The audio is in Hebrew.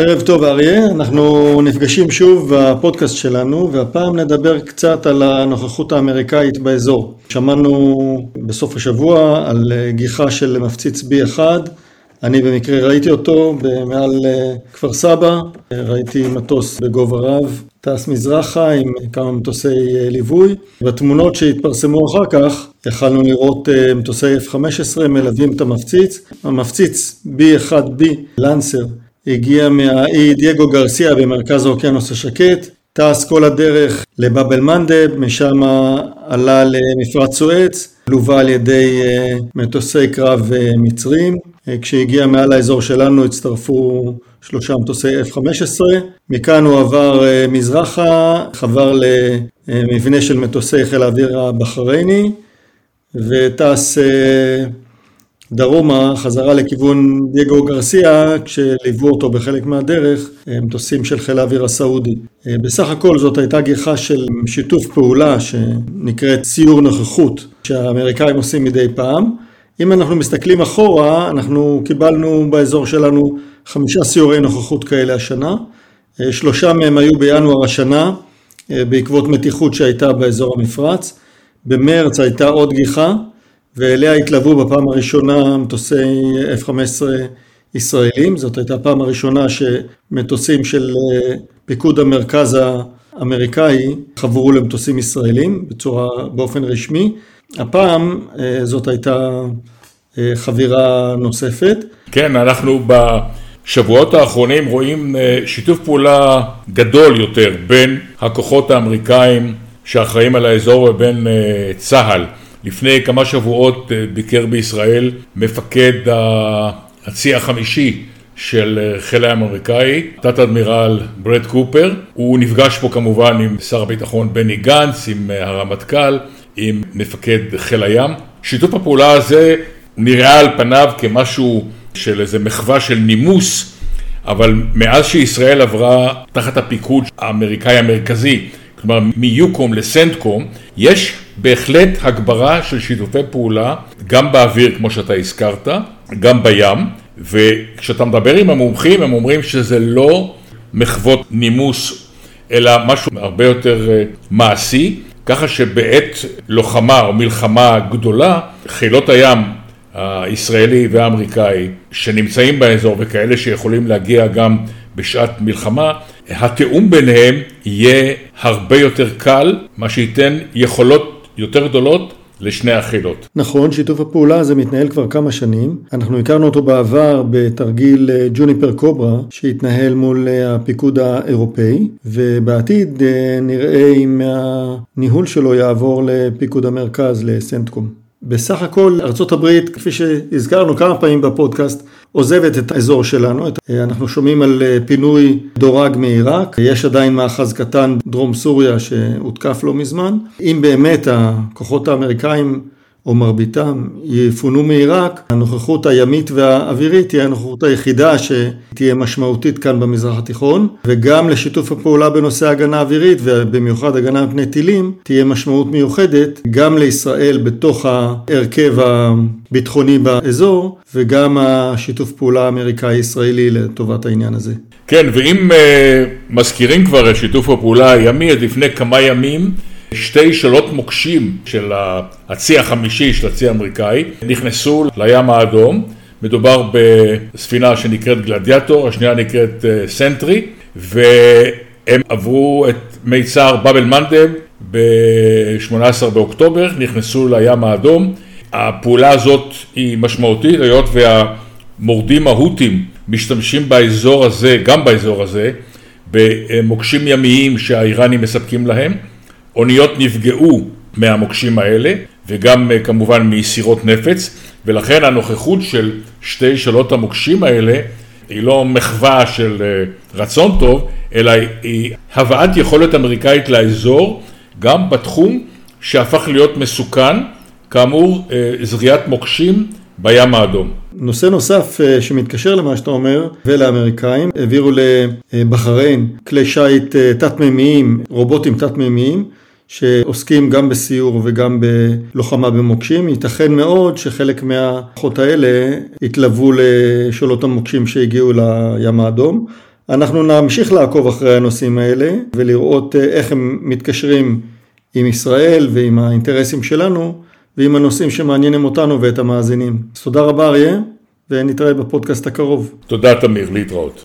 ערב טוב אריה, אנחנו נפגשים שוב בפודקאסט שלנו והפעם נדבר קצת על הנוכחות האמריקאית באזור. שמענו בסוף השבוע על גיחה של מפציץ B1, אני במקרה ראיתי אותו מעל כפר סבא, ראיתי מטוס בגובה רב, טס מזרחה עם כמה מטוסי ליווי. בתמונות שהתפרסמו אחר כך יכלנו לראות מטוסי F-15 מלווים את המפציץ. המפציץ B1B לנסר הגיע מהאי דייגו גרסיה במרכז האוקיינוס השקט, טס כל הדרך לבאבל מנדב, משם עלה למפרץ סואץ, לווה על ידי אה, מטוסי קרב אה, מצרים. אה, כשהגיע מעל האזור שלנו הצטרפו שלושה מטוסי F-15, מכאן הוא עבר מזרחה, חבר למבנה של מטוסי חיל האוויר הבחרייני וטס דרומה, חזרה לכיוון דייגו גרסיה, כשליוו אותו בחלק מהדרך מטוסים של חיל האוויר הסעודי. בסך הכל זאת הייתה גיחה של שיתוף פעולה שנקראת סיור נוכחות, שהאמריקאים עושים מדי פעם. אם אנחנו מסתכלים אחורה, אנחנו קיבלנו באזור שלנו חמישה סיורי נוכחות כאלה השנה. שלושה מהם היו בינואר השנה, בעקבות מתיחות שהייתה באזור המפרץ. במרץ הייתה עוד גיחה. ואליה התלוו בפעם הראשונה מטוסי F-15 ישראלים, זאת הייתה הפעם הראשונה שמטוסים של אה, פיקוד המרכז האמריקאי חברו למטוסים ישראלים בצורה, באופן רשמי. הפעם אה, זאת הייתה אה, חבירה נוספת. כן, אנחנו בשבועות האחרונים רואים שיתוף פעולה גדול יותר בין הכוחות האמריקאים שאחראים על האזור ובין צה"ל. לפני כמה שבועות אה, ביקר בישראל מפקד הצי החמישי של אה, חיל הים האמריקאי, תת אדמירל ברד קופר. הוא נפגש פה כמובן עם שר הביטחון בני גנץ, עם אה, הרמטכ"ל, עם מפקד חיל הים. שיתוף הפעולה הזה נראה על פניו כמשהו של איזה מחווה של נימוס, אבל מאז שישראל עברה תחת הפיקוד האמריקאי המרכזי, כלומר מיוקום לסנטקום, יש בהחלט הגברה של שיתופי פעולה, גם באוויר כמו שאתה הזכרת, גם בים, וכשאתה מדבר עם המומחים הם אומרים שזה לא מחוות נימוס, אלא משהו הרבה יותר אה, מעשי, ככה שבעת לוחמה או מלחמה גדולה, חילות הים הישראלי והאמריקאי שנמצאים באזור וכאלה שיכולים להגיע גם בשעת מלחמה, התיאום ביניהם יהיה הרבה יותר קל, מה שייתן יכולות יותר גדולות לשני החילות. נכון, שיתוף הפעולה הזה מתנהל כבר כמה שנים. אנחנו הכרנו אותו בעבר בתרגיל אה, ג'וניפר קוברה, שהתנהל מול אה, הפיקוד האירופאי, ובעתיד אה, נראה אם הניהול שלו יעבור לפיקוד המרכז, לסנטקום. בסך הכל ארצות הברית, כפי שהזכרנו כמה פעמים בפודקאסט, עוזבת את האזור שלנו. אנחנו שומעים על אה, פינוי דורג מעיראק, יש עדיין מאחז קטן דרום סוריה שהותקף לא מזמן. אם באמת הכוחות האמריקאים או מרביתם יפונו מעיראק, הנוכחות הימית והאווירית תהיה הנוכחות היחידה שתהיה משמעותית כאן במזרח התיכון, וגם לשיתוף הפעולה בנושא הגנה אווירית, ובמיוחד הגנה מפני טילים, תהיה משמעות מיוחדת גם לישראל בתוך ההרכב הביטחוני באזור, וגם השיתוף פעולה האמריקאי-ישראלי לטובת העניין הזה. כן, ואם אה, מזכירים כבר את שיתוף הפעולה הימי, אז לפני כמה ימים שתי שולות מוקשים של הצי החמישי של הצי האמריקאי נכנסו לים האדום. מדובר בספינה שנקראת גלדיאטור, השנייה נקראת אה, סנטרי, והם עברו את מיצר באבל מנדב ב-18 באוקטובר, נכנסו לים האדום. הפעולה הזאת היא משמעותית, היות והמורדים ההותים משתמשים באזור הזה, גם באזור הזה, במוקשים ימיים שהאיראנים מספקים להם. אוניות נפגעו מהמוקשים האלה, וגם אה, כמובן מסירות נפץ, ולכן הנוכחות של שתי שאלות המוקשים האלה היא לא מחווה של אה, רצון טוב, אלא היא הבאת יכולת אמריקאית לאזור, גם בתחום שהפך להיות מסוכן, כאמור אה, זריעת מוקשים בים האדום. נושא נוסף שמתקשר למה שאתה אומר ולאמריקאים, העבירו לבחריין כלי שיט תת-מימיים, רובוטים תת-מימיים, שעוסקים גם בסיור וגם בלוחמה במוקשים. ייתכן מאוד שחלק מהכוחות האלה יתלוו לשולות המוקשים שהגיעו לים האדום. אנחנו נמשיך לעקוב אחרי הנושאים האלה ולראות איך הם מתקשרים עם ישראל ועם האינטרסים שלנו ועם הנושאים שמעניינים אותנו ואת המאזינים. אז תודה רבה אריה ונתראה בפודקאסט הקרוב. תודה תמיר, להתראות.